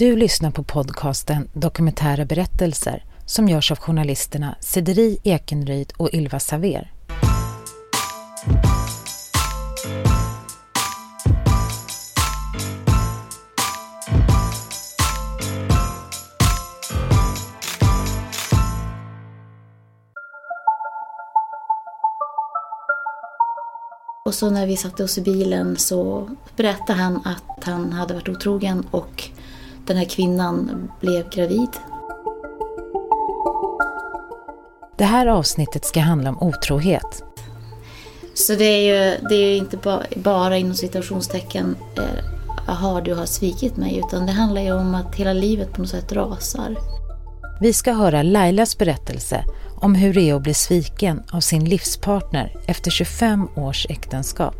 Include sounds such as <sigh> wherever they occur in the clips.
Du lyssnar på podcasten Dokumentära berättelser som görs av journalisterna Cederi Ekenryd och Ylva Saver. Och så när vi satte oss i bilen så berättade han att han hade varit otrogen och den här kvinnan blev gravid. Det här avsnittet ska handla om otrohet. Så det är ju det är ju inte bara, bara inom situationstecken eh, aha, du har svikit mig, utan det handlar ju om att hela livet på något sätt rasar. Vi ska höra Lailas berättelse om hur det är att bli sviken av sin livspartner efter 25 års äktenskap.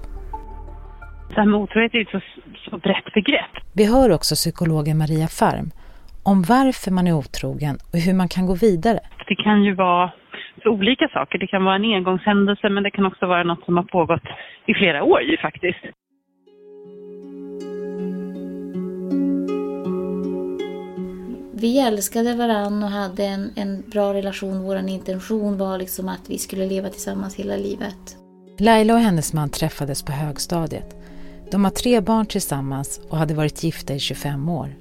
Det här med otrohet är ett så, så brett begrepp. Vi hör också psykologen Maria Farm om varför man är otrogen och hur man kan gå vidare. Det kan ju vara så olika saker. Det kan vara en engångshändelse men det kan också vara något som har pågått i flera år ju faktiskt. Vi älskade varann och hade en, en bra relation. Vår intention var liksom att vi skulle leva tillsammans hela livet. Laila och hennes man träffades på högstadiet. De har tre barn tillsammans och hade varit gifta i 25 år.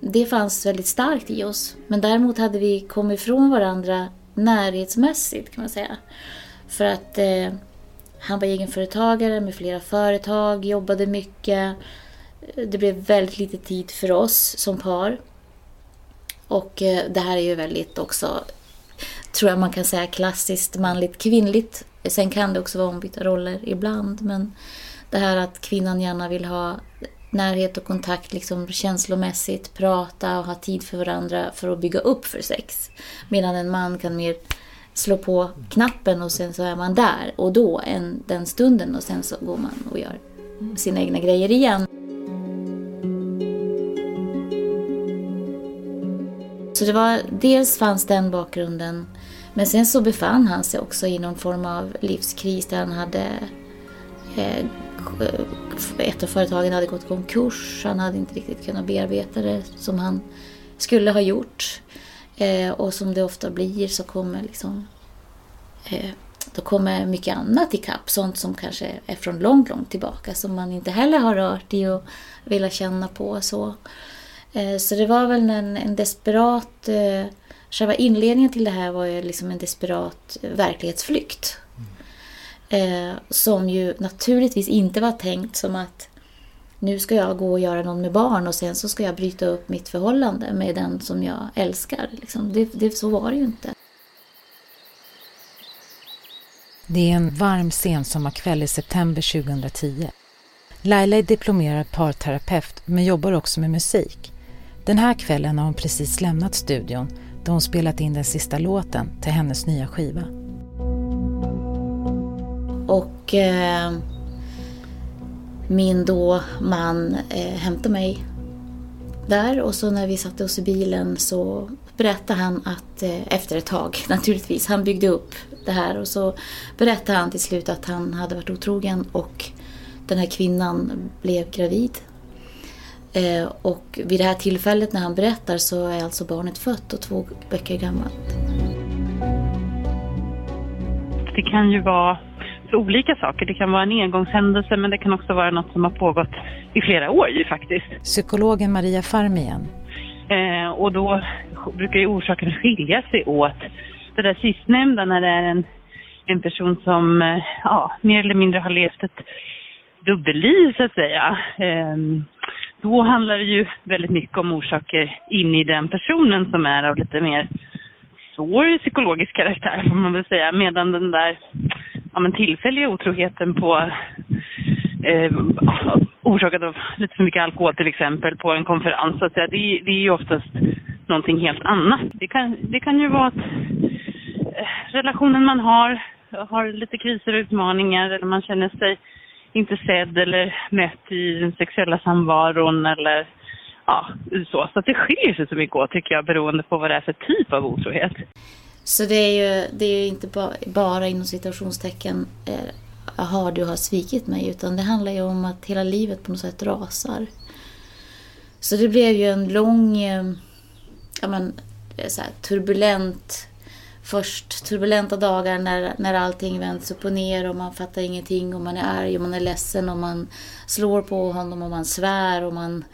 Det fanns väldigt starkt i oss. Men däremot hade vi kommit ifrån varandra närhetsmässigt kan man säga. För att eh, han var egenföretagare med flera företag, jobbade mycket. Det blev väldigt lite tid för oss som par. Och eh, det här är ju väldigt också, tror jag man kan säga, klassiskt manligt kvinnligt. Sen kan det också vara ombytta roller ibland, men det här att kvinnan gärna vill ha närhet och kontakt liksom känslomässigt, prata och ha tid för varandra för att bygga upp för sex. Medan en man kan mer slå på knappen och sen så är man där och då, en, den stunden och sen så går man och gör sina egna grejer igen. Så det var, dels fanns den bakgrunden, men sen så befann han sig också i någon form av livskris där han hade eh, Eh, ett av företagen hade gått konkurs, han hade inte riktigt kunnat bearbeta det som han skulle ha gjort. Eh, och som det ofta blir så kommer liksom eh, då kommer mycket annat ikapp, sånt som kanske är från långt, långt tillbaka som man inte heller har rört i och velat känna på. Så, eh, så det var väl en, en desperat... Eh, själva inledningen till det här var ju liksom en desperat eh, verklighetsflykt. Eh, som ju naturligtvis inte var tänkt som att nu ska jag gå och göra någon med barn och sen så ska jag bryta upp mitt förhållande med den som jag älskar. Liksom. Det, det, så var det ju inte. Det är en varm sensommarkväll i september 2010. Laila är diplomerad parterapeut men jobbar också med musik. Den här kvällen har hon precis lämnat studion där hon spelat in den sista låten till hennes nya skiva. Och eh, min då man eh, hämtade mig där och så när vi satte oss i bilen så berättade han att eh, efter ett tag, <laughs> naturligtvis, han byggde upp det här och så berättade han till slut att han hade varit otrogen och den här kvinnan blev gravid. Eh, och vid det här tillfället när han berättar så är alltså barnet fött och två veckor gammalt. Det kan ju vara olika saker. Det kan vara en engångshändelse men det kan också vara något som har pågått i flera år ju faktiskt. Psykologen Maria Farm igen. Eh, och då brukar ju orsaken skilja sig åt. Det där sistnämnda när det är en, en person som eh, ja, mer eller mindre har levt ett dubbelliv så att säga. Eh, då handlar det ju väldigt mycket om orsaker in i den personen som är av lite mer svår psykologisk karaktär får man väl säga. Medan den där ja, men tillfälliga otroheten på eh, orsakad av lite för mycket alkohol till exempel på en konferens. Så att säga, det, det är ju oftast någonting helt annat. Det kan, det kan ju vara att eh, relationen man har har lite kriser och utmaningar eller man känner sig inte sedd eller mött i den sexuella samvaron eller ja, så. Så att det skiljer sig så mycket åt tycker jag beroende på vad det är för typ av otrohet. Så det är ju, det är ju inte bara, bara inom situationstecken eh, har du har svikit mig, utan det handlar ju om att hela livet på något sätt rasar. Så det blev ju en lång, eh, ja men, eh, så här, turbulent först turbulenta dagar när, när allting vänds upp och ner och man fattar ingenting och man är arg och man är ledsen och man slår på honom och man svär och man,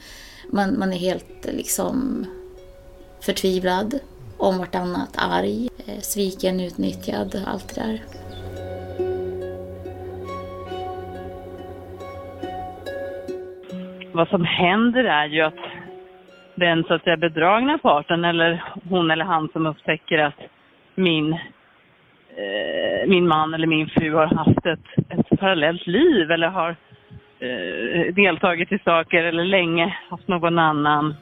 man, man är helt liksom förtvivlad om vartannat, arg, eh, sviken, utnyttjad, allt det där. Vad som händer är ju att den så att säga bedragna parten eller hon eller han som upptäcker att min, eh, min man eller min fru har haft ett, ett parallellt liv eller har eh, deltagit i saker eller länge haft någon annan.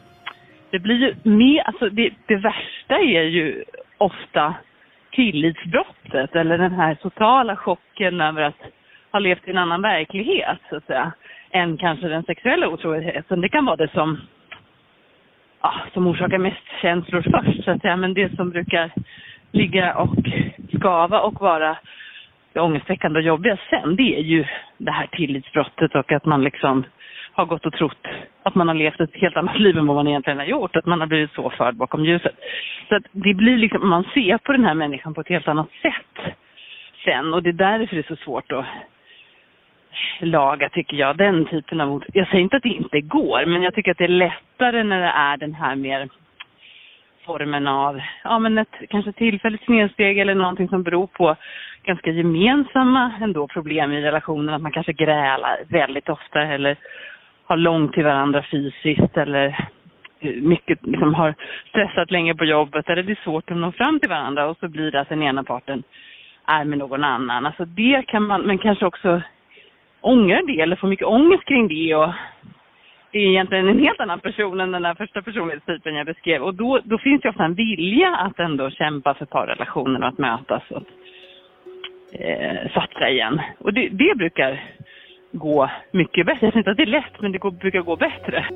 Det blir ju mer, alltså det, det värsta är ju ofta tillitsbrottet eller den här totala chocken över att ha levt i en annan verklighet så att säga, än kanske den sexuella otroheten. Det kan vara det som, ja, som orsakar mest känslor först så att säga, men det som brukar ligga och skava och vara det ångestväckande och jobbiga sen, det är ju det här tillitsbrottet och att man liksom har gått och trott att man har levt ett helt annat liv än vad man egentligen har gjort, att man har blivit så förd bakom ljuset. Så att det blir liksom, man ser på den här människan på ett helt annat sätt sen och det är därför det är så svårt att laga, tycker jag, den typen av ord. Jag säger inte att det inte går, men jag tycker att det är lättare när det är den här mer formen av ja, men ett kanske tillfälligt snedsteg eller någonting som beror på ganska gemensamma ändå problem i relationen. Att man kanske grälar väldigt ofta eller har långt till varandra fysiskt eller eh, mycket liksom har stressat länge på jobbet eller det är svårt att nå fram till varandra och så blir det att den ena parten är med någon annan. Alltså det kan man, men kanske också ångra det eller få mycket ångest kring det och det är egentligen en helt annan person än den där första personlighetstypen jag beskrev. Och då, då finns det ofta en vilja att ändå kämpa för parrelationen och att mötas och eh, satsa igen. Och det, det brukar gå mycket bättre. Jag säger inte att det är lätt, men det går, brukar gå bättre.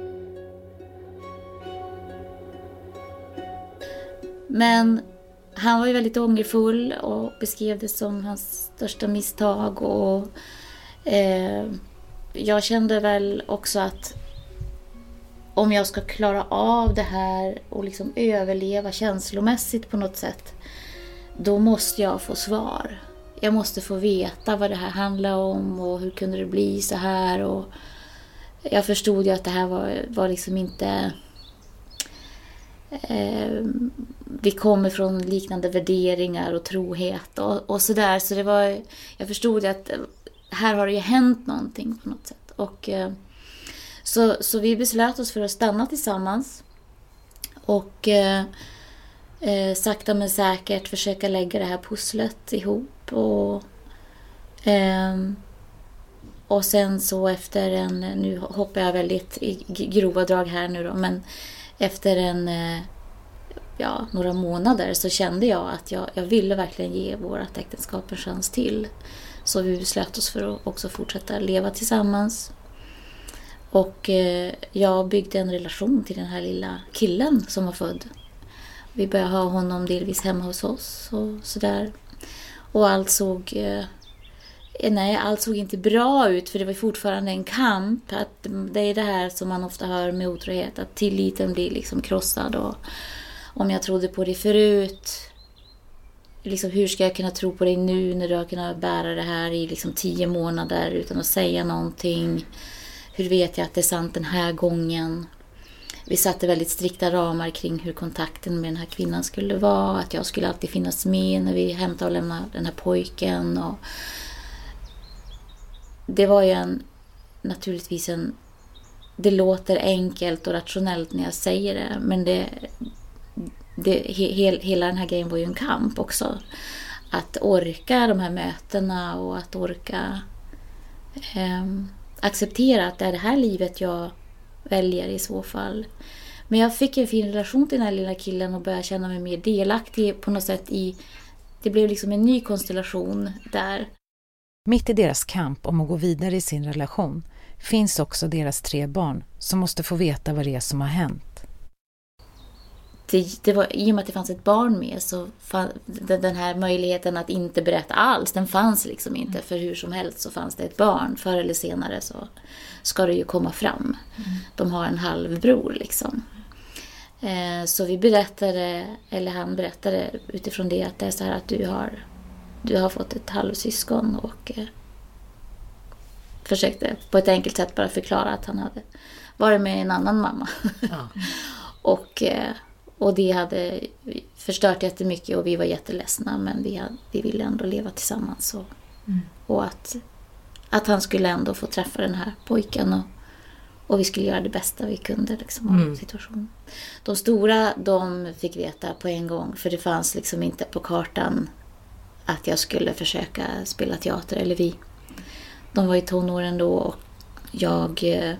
Men han var ju väldigt ångerfull och beskrev det som hans största misstag. Och eh, Jag kände väl också att om jag ska klara av det här och liksom överleva känslomässigt på något sätt, då måste jag få svar. Jag måste få veta vad det här handlar om och hur kunde det bli så här. Och jag förstod ju att det här var, var liksom inte... Eh, vi kommer från liknande värderingar och trohet och, och sådär. Så det var, jag förstod ju att här har det ju hänt någonting på något sätt. Och... Eh, så, så vi beslöt oss för att stanna tillsammans. Och eh, eh, sakta men säkert försöka lägga det här pusslet ihop. Och, eh, och sen så efter en, nu hoppar jag väldigt i grova drag här nu då, men efter en, eh, ja, några månader så kände jag att jag, jag ville verkligen ge vårt äktenskap en chans till. Så vi beslöt oss för att också fortsätta leva tillsammans. Och eh, jag byggde en relation till den här lilla killen som var född. Vi började ha honom delvis hemma hos oss och sådär. Och allt såg... Eh, nej, allt såg inte bra ut för det var fortfarande en kamp. Att det är det här som man ofta hör med otrohet, att tilliten blir liksom krossad. Och om jag trodde på dig förut, liksom, hur ska jag kunna tro på dig nu när du har kunnat bära det här i liksom tio månader utan att säga någonting? Hur vet jag att det är sant den här gången? Vi satte väldigt strikta ramar kring hur kontakten med den här kvinnan skulle vara. Att jag skulle alltid finnas med när vi hämtade och lämnade den här pojken. Och det var ju en, naturligtvis en... Det låter enkelt och rationellt när jag säger det, men det, det, he, hela den här grejen var ju en kamp också. Att orka de här mötena och att orka eh, acceptera att det är det här livet jag väljer i så fall. Men jag fick en fin relation till den här lilla killen och började känna mig mer delaktig på något sätt i... Det blev liksom en ny konstellation där. Mitt i deras kamp om att gå vidare i sin relation finns också deras tre barn som måste få veta vad det är som har hänt det, det var, I och med att det fanns ett barn med så fann, den här möjligheten att inte berätta alls, den fanns liksom inte. För hur som helst så fanns det ett barn. Förr eller senare så ska det ju komma fram. Mm. De har en halvbror liksom. Eh, så vi berättade, eller han berättade utifrån det att det är så här att du har, du har fått ett halvsyskon och eh, försökte på ett enkelt sätt bara förklara att han hade varit med en annan mamma. Ja. <laughs> och, eh, och det hade förstört jättemycket och vi var jätteledsna men vi, hade, vi ville ändå leva tillsammans. Och, mm. och att, att han skulle ändå få träffa den här pojken och, och vi skulle göra det bästa vi kunde liksom, av mm. situationen. De stora de fick veta på en gång för det fanns liksom inte på kartan att jag skulle försöka spela teater, eller vi. De var i tonåren då och jag, eh,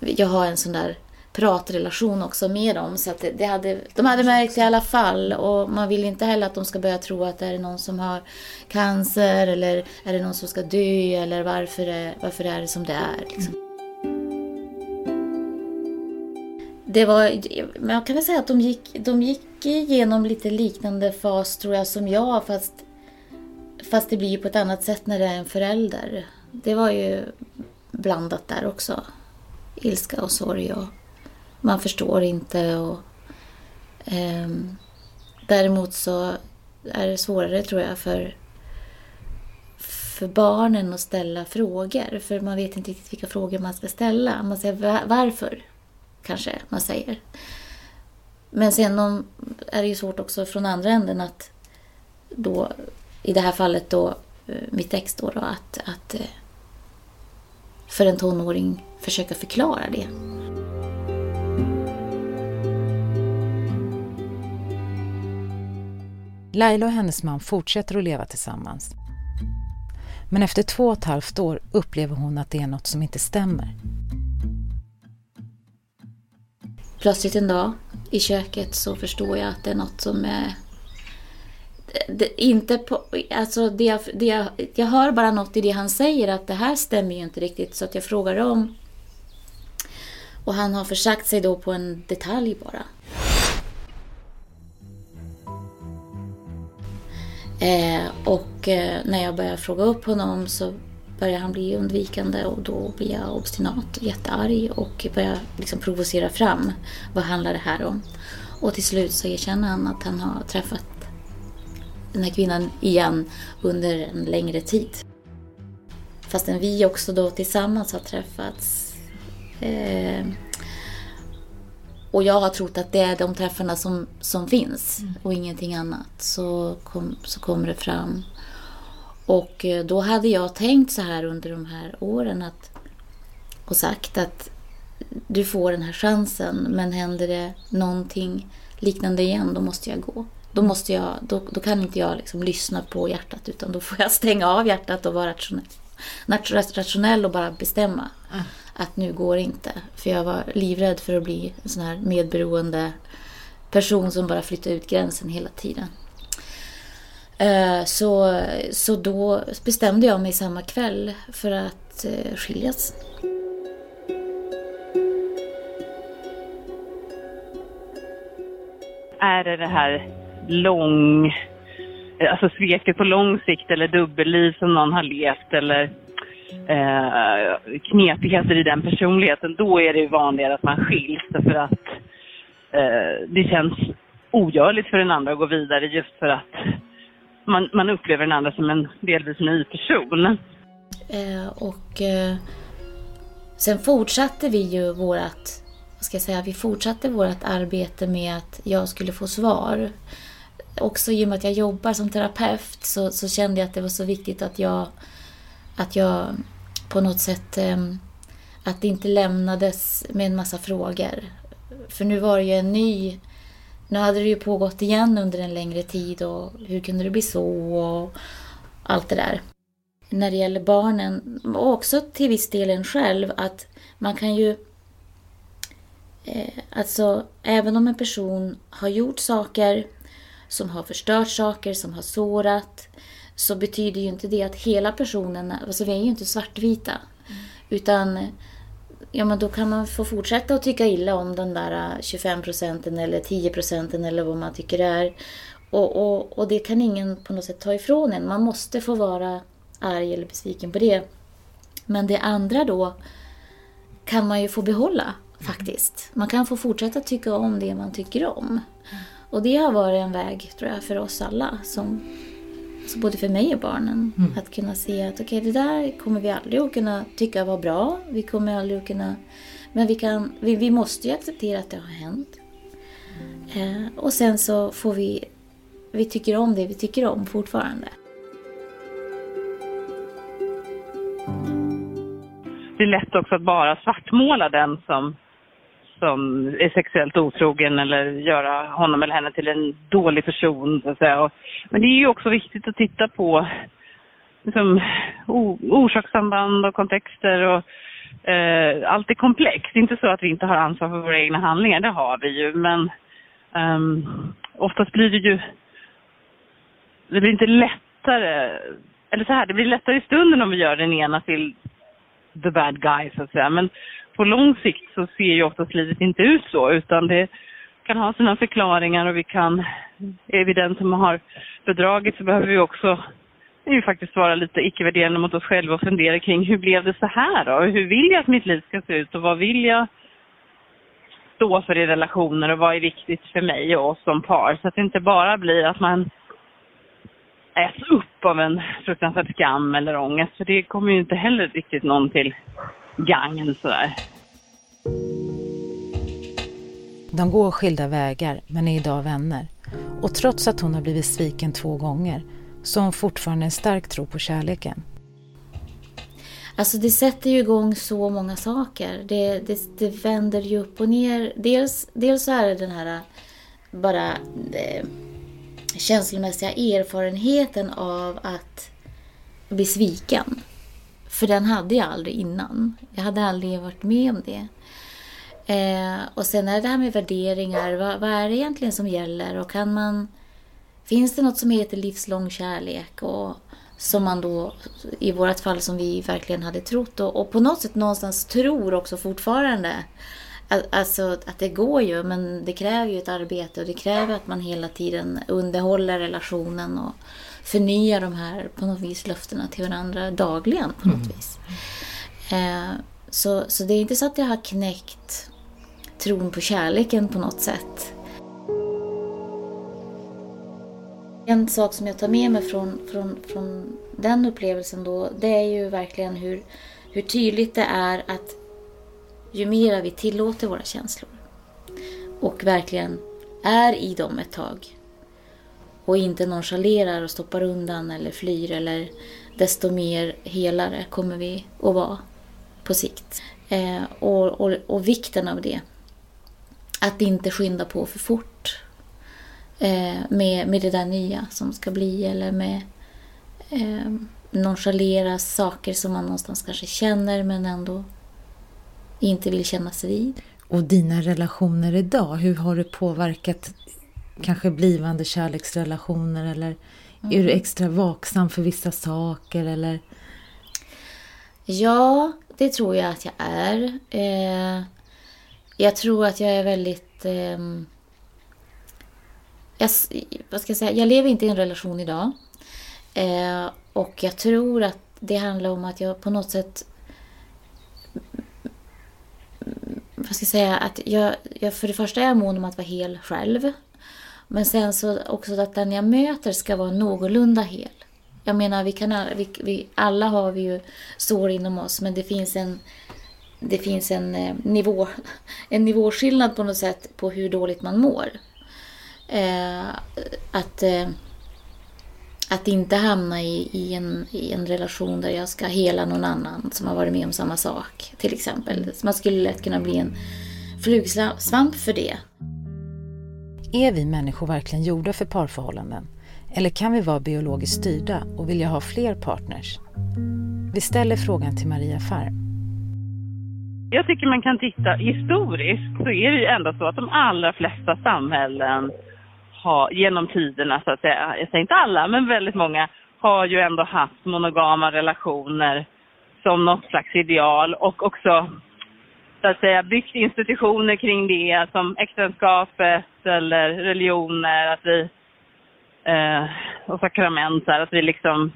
jag har en sån där pratrelation också med dem. Så att det, hade, de hade märkt det i alla fall. Och man vill inte heller att de ska börja tro att det är någon som har cancer eller är det någon som ska dö eller varför är, varför är det som det är. Liksom. Det var, men jag kan väl säga att de gick, de gick igenom lite liknande fas tror jag som jag fast, fast det blir på ett annat sätt när det är en förälder. Det var ju blandat där också. Ilska och sorg och man förstår inte. Och, eh, däremot så är det svårare tror jag för, för barnen att ställa frågor. För man vet inte riktigt vilka frågor man ska ställa. Man säger varför, kanske man säger. Men sen om, är det ju svårt också från andra änden att då, i det här fallet då, eh, mitt ex då, då att, att eh, för en tonåring försöka förklara det. Laila och hennes man fortsätter att leva tillsammans. Men efter två och ett halvt år upplever hon att det är något som inte stämmer. Plötsligt en dag i köket så förstår jag att det är något som är... Det, inte på, alltså det jag, det jag, jag hör bara något i det han säger att det här stämmer ju inte riktigt så att jag frågar om. Och han har försagt sig då på en detalj bara. Eh, och eh, när jag börjar fråga upp honom så börjar han bli undvikande och då blir jag obstinat och jättearg och börjar liksom provocera fram vad handlar det här om. Och till slut så erkänner han att han har träffat den här kvinnan igen under en längre tid. Fastän vi också då tillsammans har träffats eh, och jag har trott att det är de träffarna som, som finns mm. och ingenting annat. Så, kom, så kommer det fram. Och eh, då hade jag tänkt så här under de här åren att, och sagt att du får den här chansen men händer det någonting liknande igen då måste jag gå. Då, måste jag, då, då kan inte jag liksom lyssna på hjärtat utan då får jag stänga av hjärtat och vara rationell, rationell och bara bestämma. Mm att nu går det inte. För jag var livrädd för att bli en sån här medberoende person som bara flyttar ut gränsen hela tiden. Eh, så, så då bestämde jag mig samma kväll för att eh, skiljas. Är det det här lång, alltså sveket på lång sikt eller dubbelliv som någon har levt eller eh, knepigheter i den personligheten, då är det vanligare att man skiljs för att eh, det känns ogörligt för den andra att gå vidare just för att man, man upplever den andra som en delvis ny person. Eh, och eh, sen fortsatte vi ju vårat, vad ska jag säga, vi fortsatte vårt arbete med att jag skulle få svar. Också i och med att jag jobbar som terapeut så, så kände jag att det var så viktigt att jag att jag på något sätt ehm, att det inte lämnades med en massa frågor. För nu var det ju en ny... Nu hade det ju pågått igen under en längre tid och hur kunde det bli så och allt det där. När det gäller barnen och också till viss del en själv att man kan ju... Eh, alltså även om en person har gjort saker som har förstört saker, som har sårat så betyder ju inte det att hela personen, alltså vi är ju inte svartvita. Mm. Utan ja men då kan man få fortsätta att tycka illa om den där 25 procenten eller 10 procenten eller vad man tycker det är. Och, och, och det kan ingen på något sätt ta ifrån en. Man måste få vara arg eller besviken på det. Men det andra då kan man ju få behålla faktiskt. Man kan få fortsätta tycka om det man tycker om. Och det har varit en väg, tror jag, för oss alla. Som, alltså både för mig och barnen. Mm. Att kunna se att okej, okay, det där kommer vi aldrig att kunna tycka var bra. Vi kommer aldrig att kunna... Men vi, kan, vi, vi måste ju acceptera att det har hänt. Eh, och sen så får vi... Vi tycker om det vi tycker om fortfarande. Det är lätt också att bara svartmåla den som som är sexuellt otrogen eller göra honom eller henne till en dålig person. Så att säga. Och, men det är ju också viktigt att titta på liksom, orsakssamband och kontexter. Och, eh, allt är komplext. Det är inte så att vi inte har ansvar för våra egna handlingar, det har vi ju. Men um, oftast blir det ju... Det blir inte lättare... Eller så här, det blir lättare i stunden om vi gör den ena till the bad guy, så att säga. Men på lång sikt så ser ju oftast livet inte ut så, utan det kan ha sina förklaringar och vi kan, är vi den som har bedragit så behöver vi också ju faktiskt vara lite icke-värderande mot oss själva och fundera kring hur blev det så här då? Hur vill jag att mitt liv ska se ut och vad vill jag stå för i relationer och vad är viktigt för mig och oss som par? Så att det inte bara blir att man äts upp av en fruktansvärd skam eller ångest. För det kommer ju inte heller riktigt någon till gagn sådär. De går skilda vägar men är idag vänner. Och trots att hon har blivit sviken två gånger så har hon fortfarande en stark tro på kärleken. Alltså det sätter ju igång så många saker. Det, det, det vänder ju upp och ner. Dels, dels så är det den här bara eh, känslomässiga erfarenheten av att bli sviken. För den hade jag aldrig innan. Jag hade aldrig varit med om det. Eh, och sen är det här med värderingar. Vad, vad, är det egentligen som gäller? Och kan man... Finns det något som heter livslång kärlek? Och som man då, i vårt fall, som vi verkligen hade trott. Och, och på något sätt någonstans tror också fortfarande. Alltså att det går ju, men det kräver ju ett arbete och det kräver att man hela tiden underhåller relationen och förnyar de här på något vis löftena till varandra dagligen på något mm. vis. Eh, så, så det är inte så att jag har knäckt tron på kärleken på något sätt. En sak som jag tar med mig från, från, från den upplevelsen då, det är ju verkligen hur, hur tydligt det är att ju mer vi tillåter våra känslor och verkligen är i dem ett tag och inte nonchalerar och stoppar undan eller flyr eller desto mer helare kommer vi att vara på sikt. Eh, och, och, och, vikten av det. Att inte skynda på för fort eh, med, med det där nya som ska bli eller med eh, nonchalera saker som man någonstans kanske känner men ändå inte vill kännas vid. Och dina relationer idag, hur har det påverkat kanske blivande kärleksrelationer eller mm. är du extra vaksam för vissa saker eller? Ja, det tror jag att jag är. Eh, jag tror att jag är väldigt... Eh, jag, vad ska jag säga? Jag lever inte i en relation idag. Eh, och jag tror att det handlar om att jag på något sätt vad ska jag säga, att jag, jag för det första är jag mån om att vara hel själv. Men sen så också att den jag möter ska vara någorlunda hel. Jag menar, vi, kan, vi, vi alla har vi ju sår inom oss, men det finns en, det finns en, eh, nivå, <laughs> en nivåskillnad på något sätt på hur dåligt man mår. Eh, att, eh, att inte hamna i, i, en, i en relation där jag ska hela någon annan som har varit med om samma sak, till exempel. Så man skulle lätt kunna bli en flugsvamp för det. Är vi människor verkligen gjorda för parförhållanden? Eller kan vi vara biologiskt styrda och vilja ha fler partners? Vi ställer frågan till Maria Farm. Jag tycker man kan titta historiskt så är det ju ändå så att de allra flesta samhällen har genom tiderna så att säga, jag säger inte alla men väldigt många har ju ändå haft monogama relationer som något slags ideal och också så att säga byggt institutioner kring det som äktenskapet eller religioner, att vi eh, och sakrament, här, att vi liksom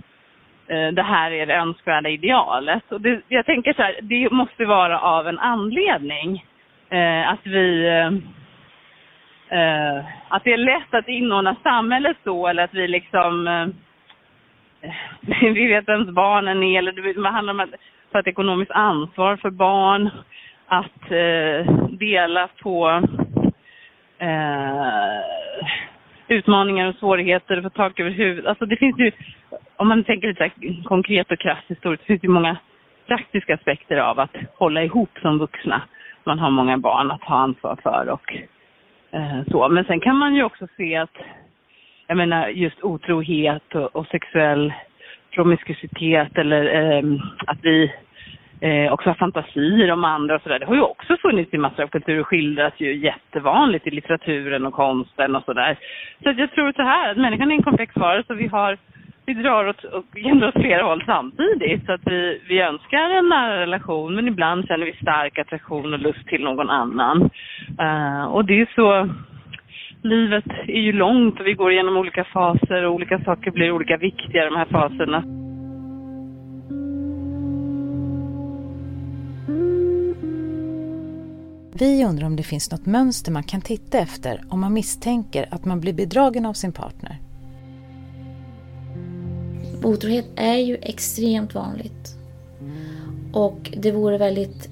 eh, det här är det önskvärda idealet. Och det, jag tänker så här, det måste vara av en anledning. Eh, att vi eh, eh att det är lätt att inordna samhället så eller att vi liksom eh, <laughs> vi vet vems barnen är eller det handlar om att ta ett ekonomiskt ansvar för barn, att eh, dela på eh, utmaningar och svårigheter, få tak över huvudet. Alltså det finns ju, om man tänker lite konkret och krasst historiskt, det finns ju många praktiska aspekter av att hålla ihop som vuxna. Man har många barn att ta ansvar för och eh, så. Men sen kan man ju också se att, jag menar just otrohet och, och sexuell promiskuitet eller eh, att vi eh, också har fantasier om andra och sådär. Det har ju också funnits i massor av kulturer och skildras ju jättevanligt i litteraturen och konsten och sådär. Så att jag tror så här, att människan är en komplex varelse och vi har vi drar åt, och åt flera håll samtidigt. Så att vi, vi önskar en nära relation men ibland känner vi stark attraktion och lust till någon annan. Uh, och det är så, livet är ju långt och vi går igenom olika faser och olika saker blir olika viktiga de här faserna. Vi undrar om det finns något mönster man kan titta efter om man misstänker att man blir bedragen av sin partner. Otrohet är ju extremt vanligt. Och det vore väldigt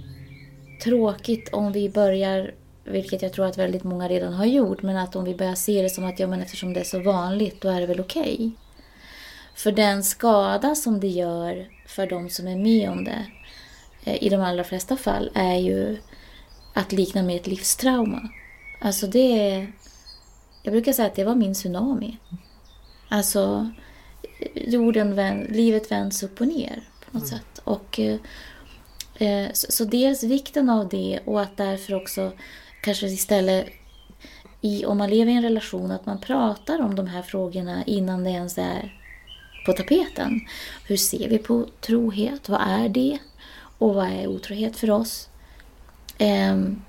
tråkigt om vi börjar, vilket jag tror att väldigt många redan har gjort, men att om vi börjar se det som att ja, men eftersom det är så vanligt, då är det väl okej. Okay. För den skada som det gör för de som är med om det, eh, i de allra flesta fall, är ju att likna med ett livstrauma. Alltså det... Jag brukar säga att det var min tsunami. Alltså, jorden vänd, livet vänds upp och ner på något mm. sätt. Och, eh, så, så, dels vikten av det och att därför också kanske istället i, om man lever i en relation att man pratar om de här frågorna innan det ens är på tapeten. Hur ser vi på trohet? Vad är det? Och vad är otrohet för oss? Um,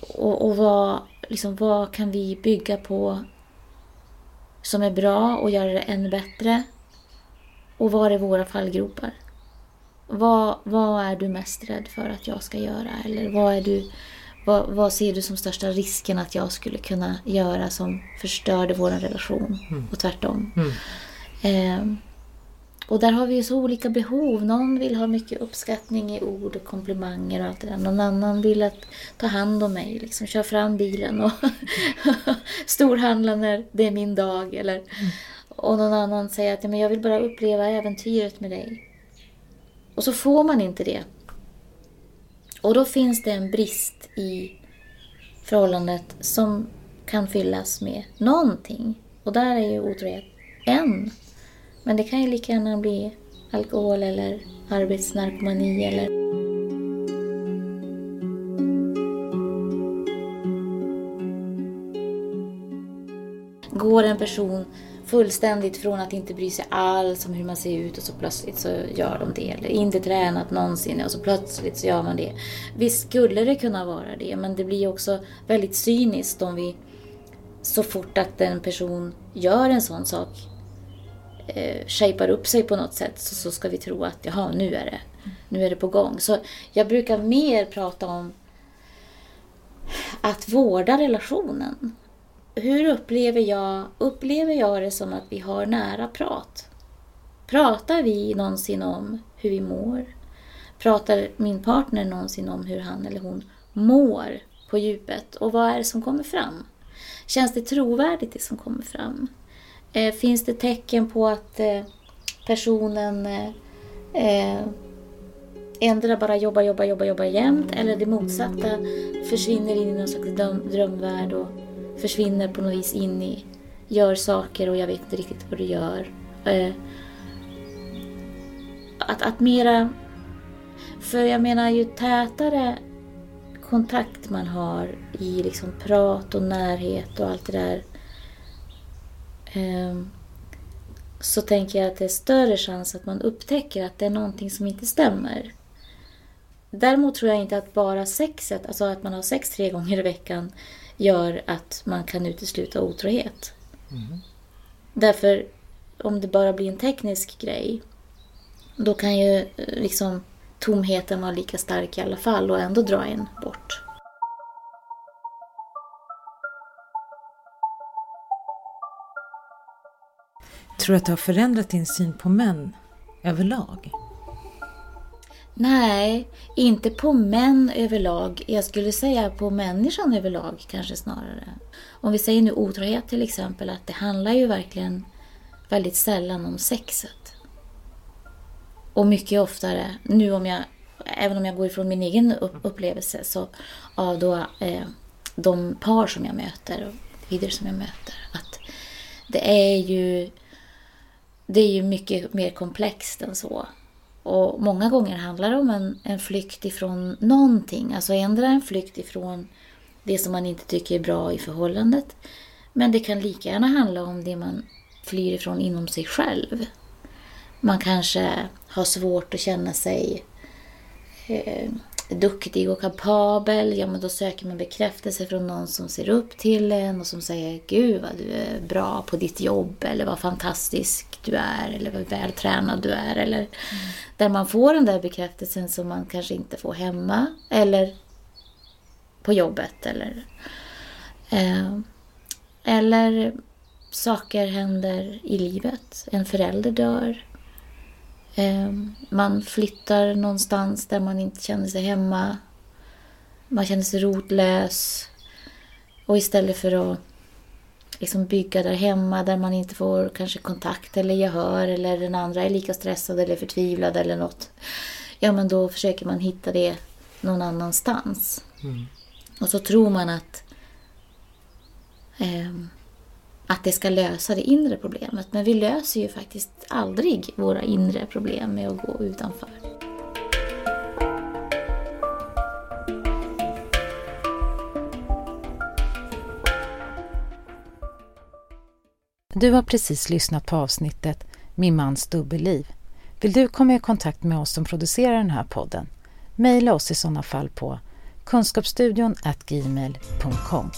och, och vad, liksom, vad kan vi bygga på som är bra och göra det ännu bättre? Och var är våra fallgropar? Vad, vad är du mest rädd för att jag ska göra? Eller vad, är du, vad, vad ser du som största risken att jag skulle kunna göra som förstörde vår relation? Mm. Och tvärtom. Mm. Um, och där har vi ju så olika behov. Någon vill ha mycket uppskattning i ord och komplimanger och allt det där. Någon annan vill att ta hand om mig, liksom köra fram bilen och <laughs> storhandla när det är min dag. Eller, mm. Och någon annan säger att ja, men jag vill bara uppleva äventyret med dig. Och så får man inte det. Och då finns det en brist i förhållandet som kan fyllas med någonting. Och där är ju otrohet en men det kan ju lika gärna bli alkohol eller arbetsnarkomani eller Går en person fullständigt från att inte bry sig alls om hur man ser ut och så plötsligt så gör de det. Eller inte tränat någonsin och så plötsligt så gör man det. Visst skulle det kunna vara det, men det blir också väldigt cyniskt om vi så fort att en person gör en sån sak eh, shapar upp sig på något sätt så, så ska vi tro att jaha, nu är, det, nu är det på gång. Så jag brukar mer prata om att vårda relationen. Hur upplever jag, upplever jag det som att vi har nära prat? Pratar vi någonsin om hur vi mår? Pratar min partner någonsin om hur han eller hon mår på djupet? Och vad är det som kommer fram? Känns det trovärdigt det som kommer fram? Eh, finns det tecken på att eh, personen eh, eh ändrar bara jobbar, jobbar, jobbar, jobbar jämt eller det motsatta försvinner in i någon slags dröm, drömvärld och försvinner på något vis in i, gör saker och jag vet inte riktigt vad du gör. Eh, att, att mera, för jag menar ju tätare kontakt man har i liksom prat och närhet och allt det där så tänker jag att det är större chans att man upptäcker att det är någonting som inte stämmer. Däremot tror jag inte att bara sexet, alltså att man har sex tre gånger i veckan, gör att man kan utesluta otrohet. Mm. Därför, om det bara blir en teknisk grej, då kan ju eh, liksom tomheten vara lika stark i alla fall och ändå dra en bort. Tror du att det har förändrat din syn på män överlag? Nej, inte på män överlag. Jag skulle säga på människan överlag kanske snarare. Om vi säger nu otrohet till exempel, att det handlar ju verkligen väldigt sällan om sexet. Och mycket oftare, nu om jag, även om jag går ifrån min egen upplevelse, så av då eh, de par som jag möter och individer som jag möter, att det är ju det är ju mycket mer komplext än så. Och många gånger handlar det om en, en flykt ifrån någonting. Alltså ändra en flykt ifrån det som man inte tycker är bra i förhållandet. Men det kan lika gärna handla om det man flyr ifrån inom sig själv. Man kanske har svårt att känna sig eh, duktig och kapabel, ja men då söker man bekräftelse från någon som ser upp till en och som säger Gud vad du är bra på ditt jobb eller vad fantastisk du är eller vad vältränad du är. Eller mm. Där man får den där bekräftelsen som man kanske inte får hemma eller på jobbet. Eller, eh, eller saker händer i livet. En förälder dör. Ehm, man flyttar någonstans där man inte känner sig hemma. Man känner sig rotlös. Och istället för att liksom bygga där hemma där man inte får kanske kontakt eller gehör eller den andra är lika stressad eller förtvivlad eller något. Ja, men då försöker man hitta det någon annanstans. Mm. Och så tror man att eh, att det ska lösa det inre problemet. Men vi löser ju faktiskt aldrig våra inre problem med att gå utanför. Du har precis lyssnat på avsnittet Min mans dubbelliv. Vill du komma i kontakt med oss som producerar den här podden? Mejla oss i sådana fall på kunskapsstudion gmail.com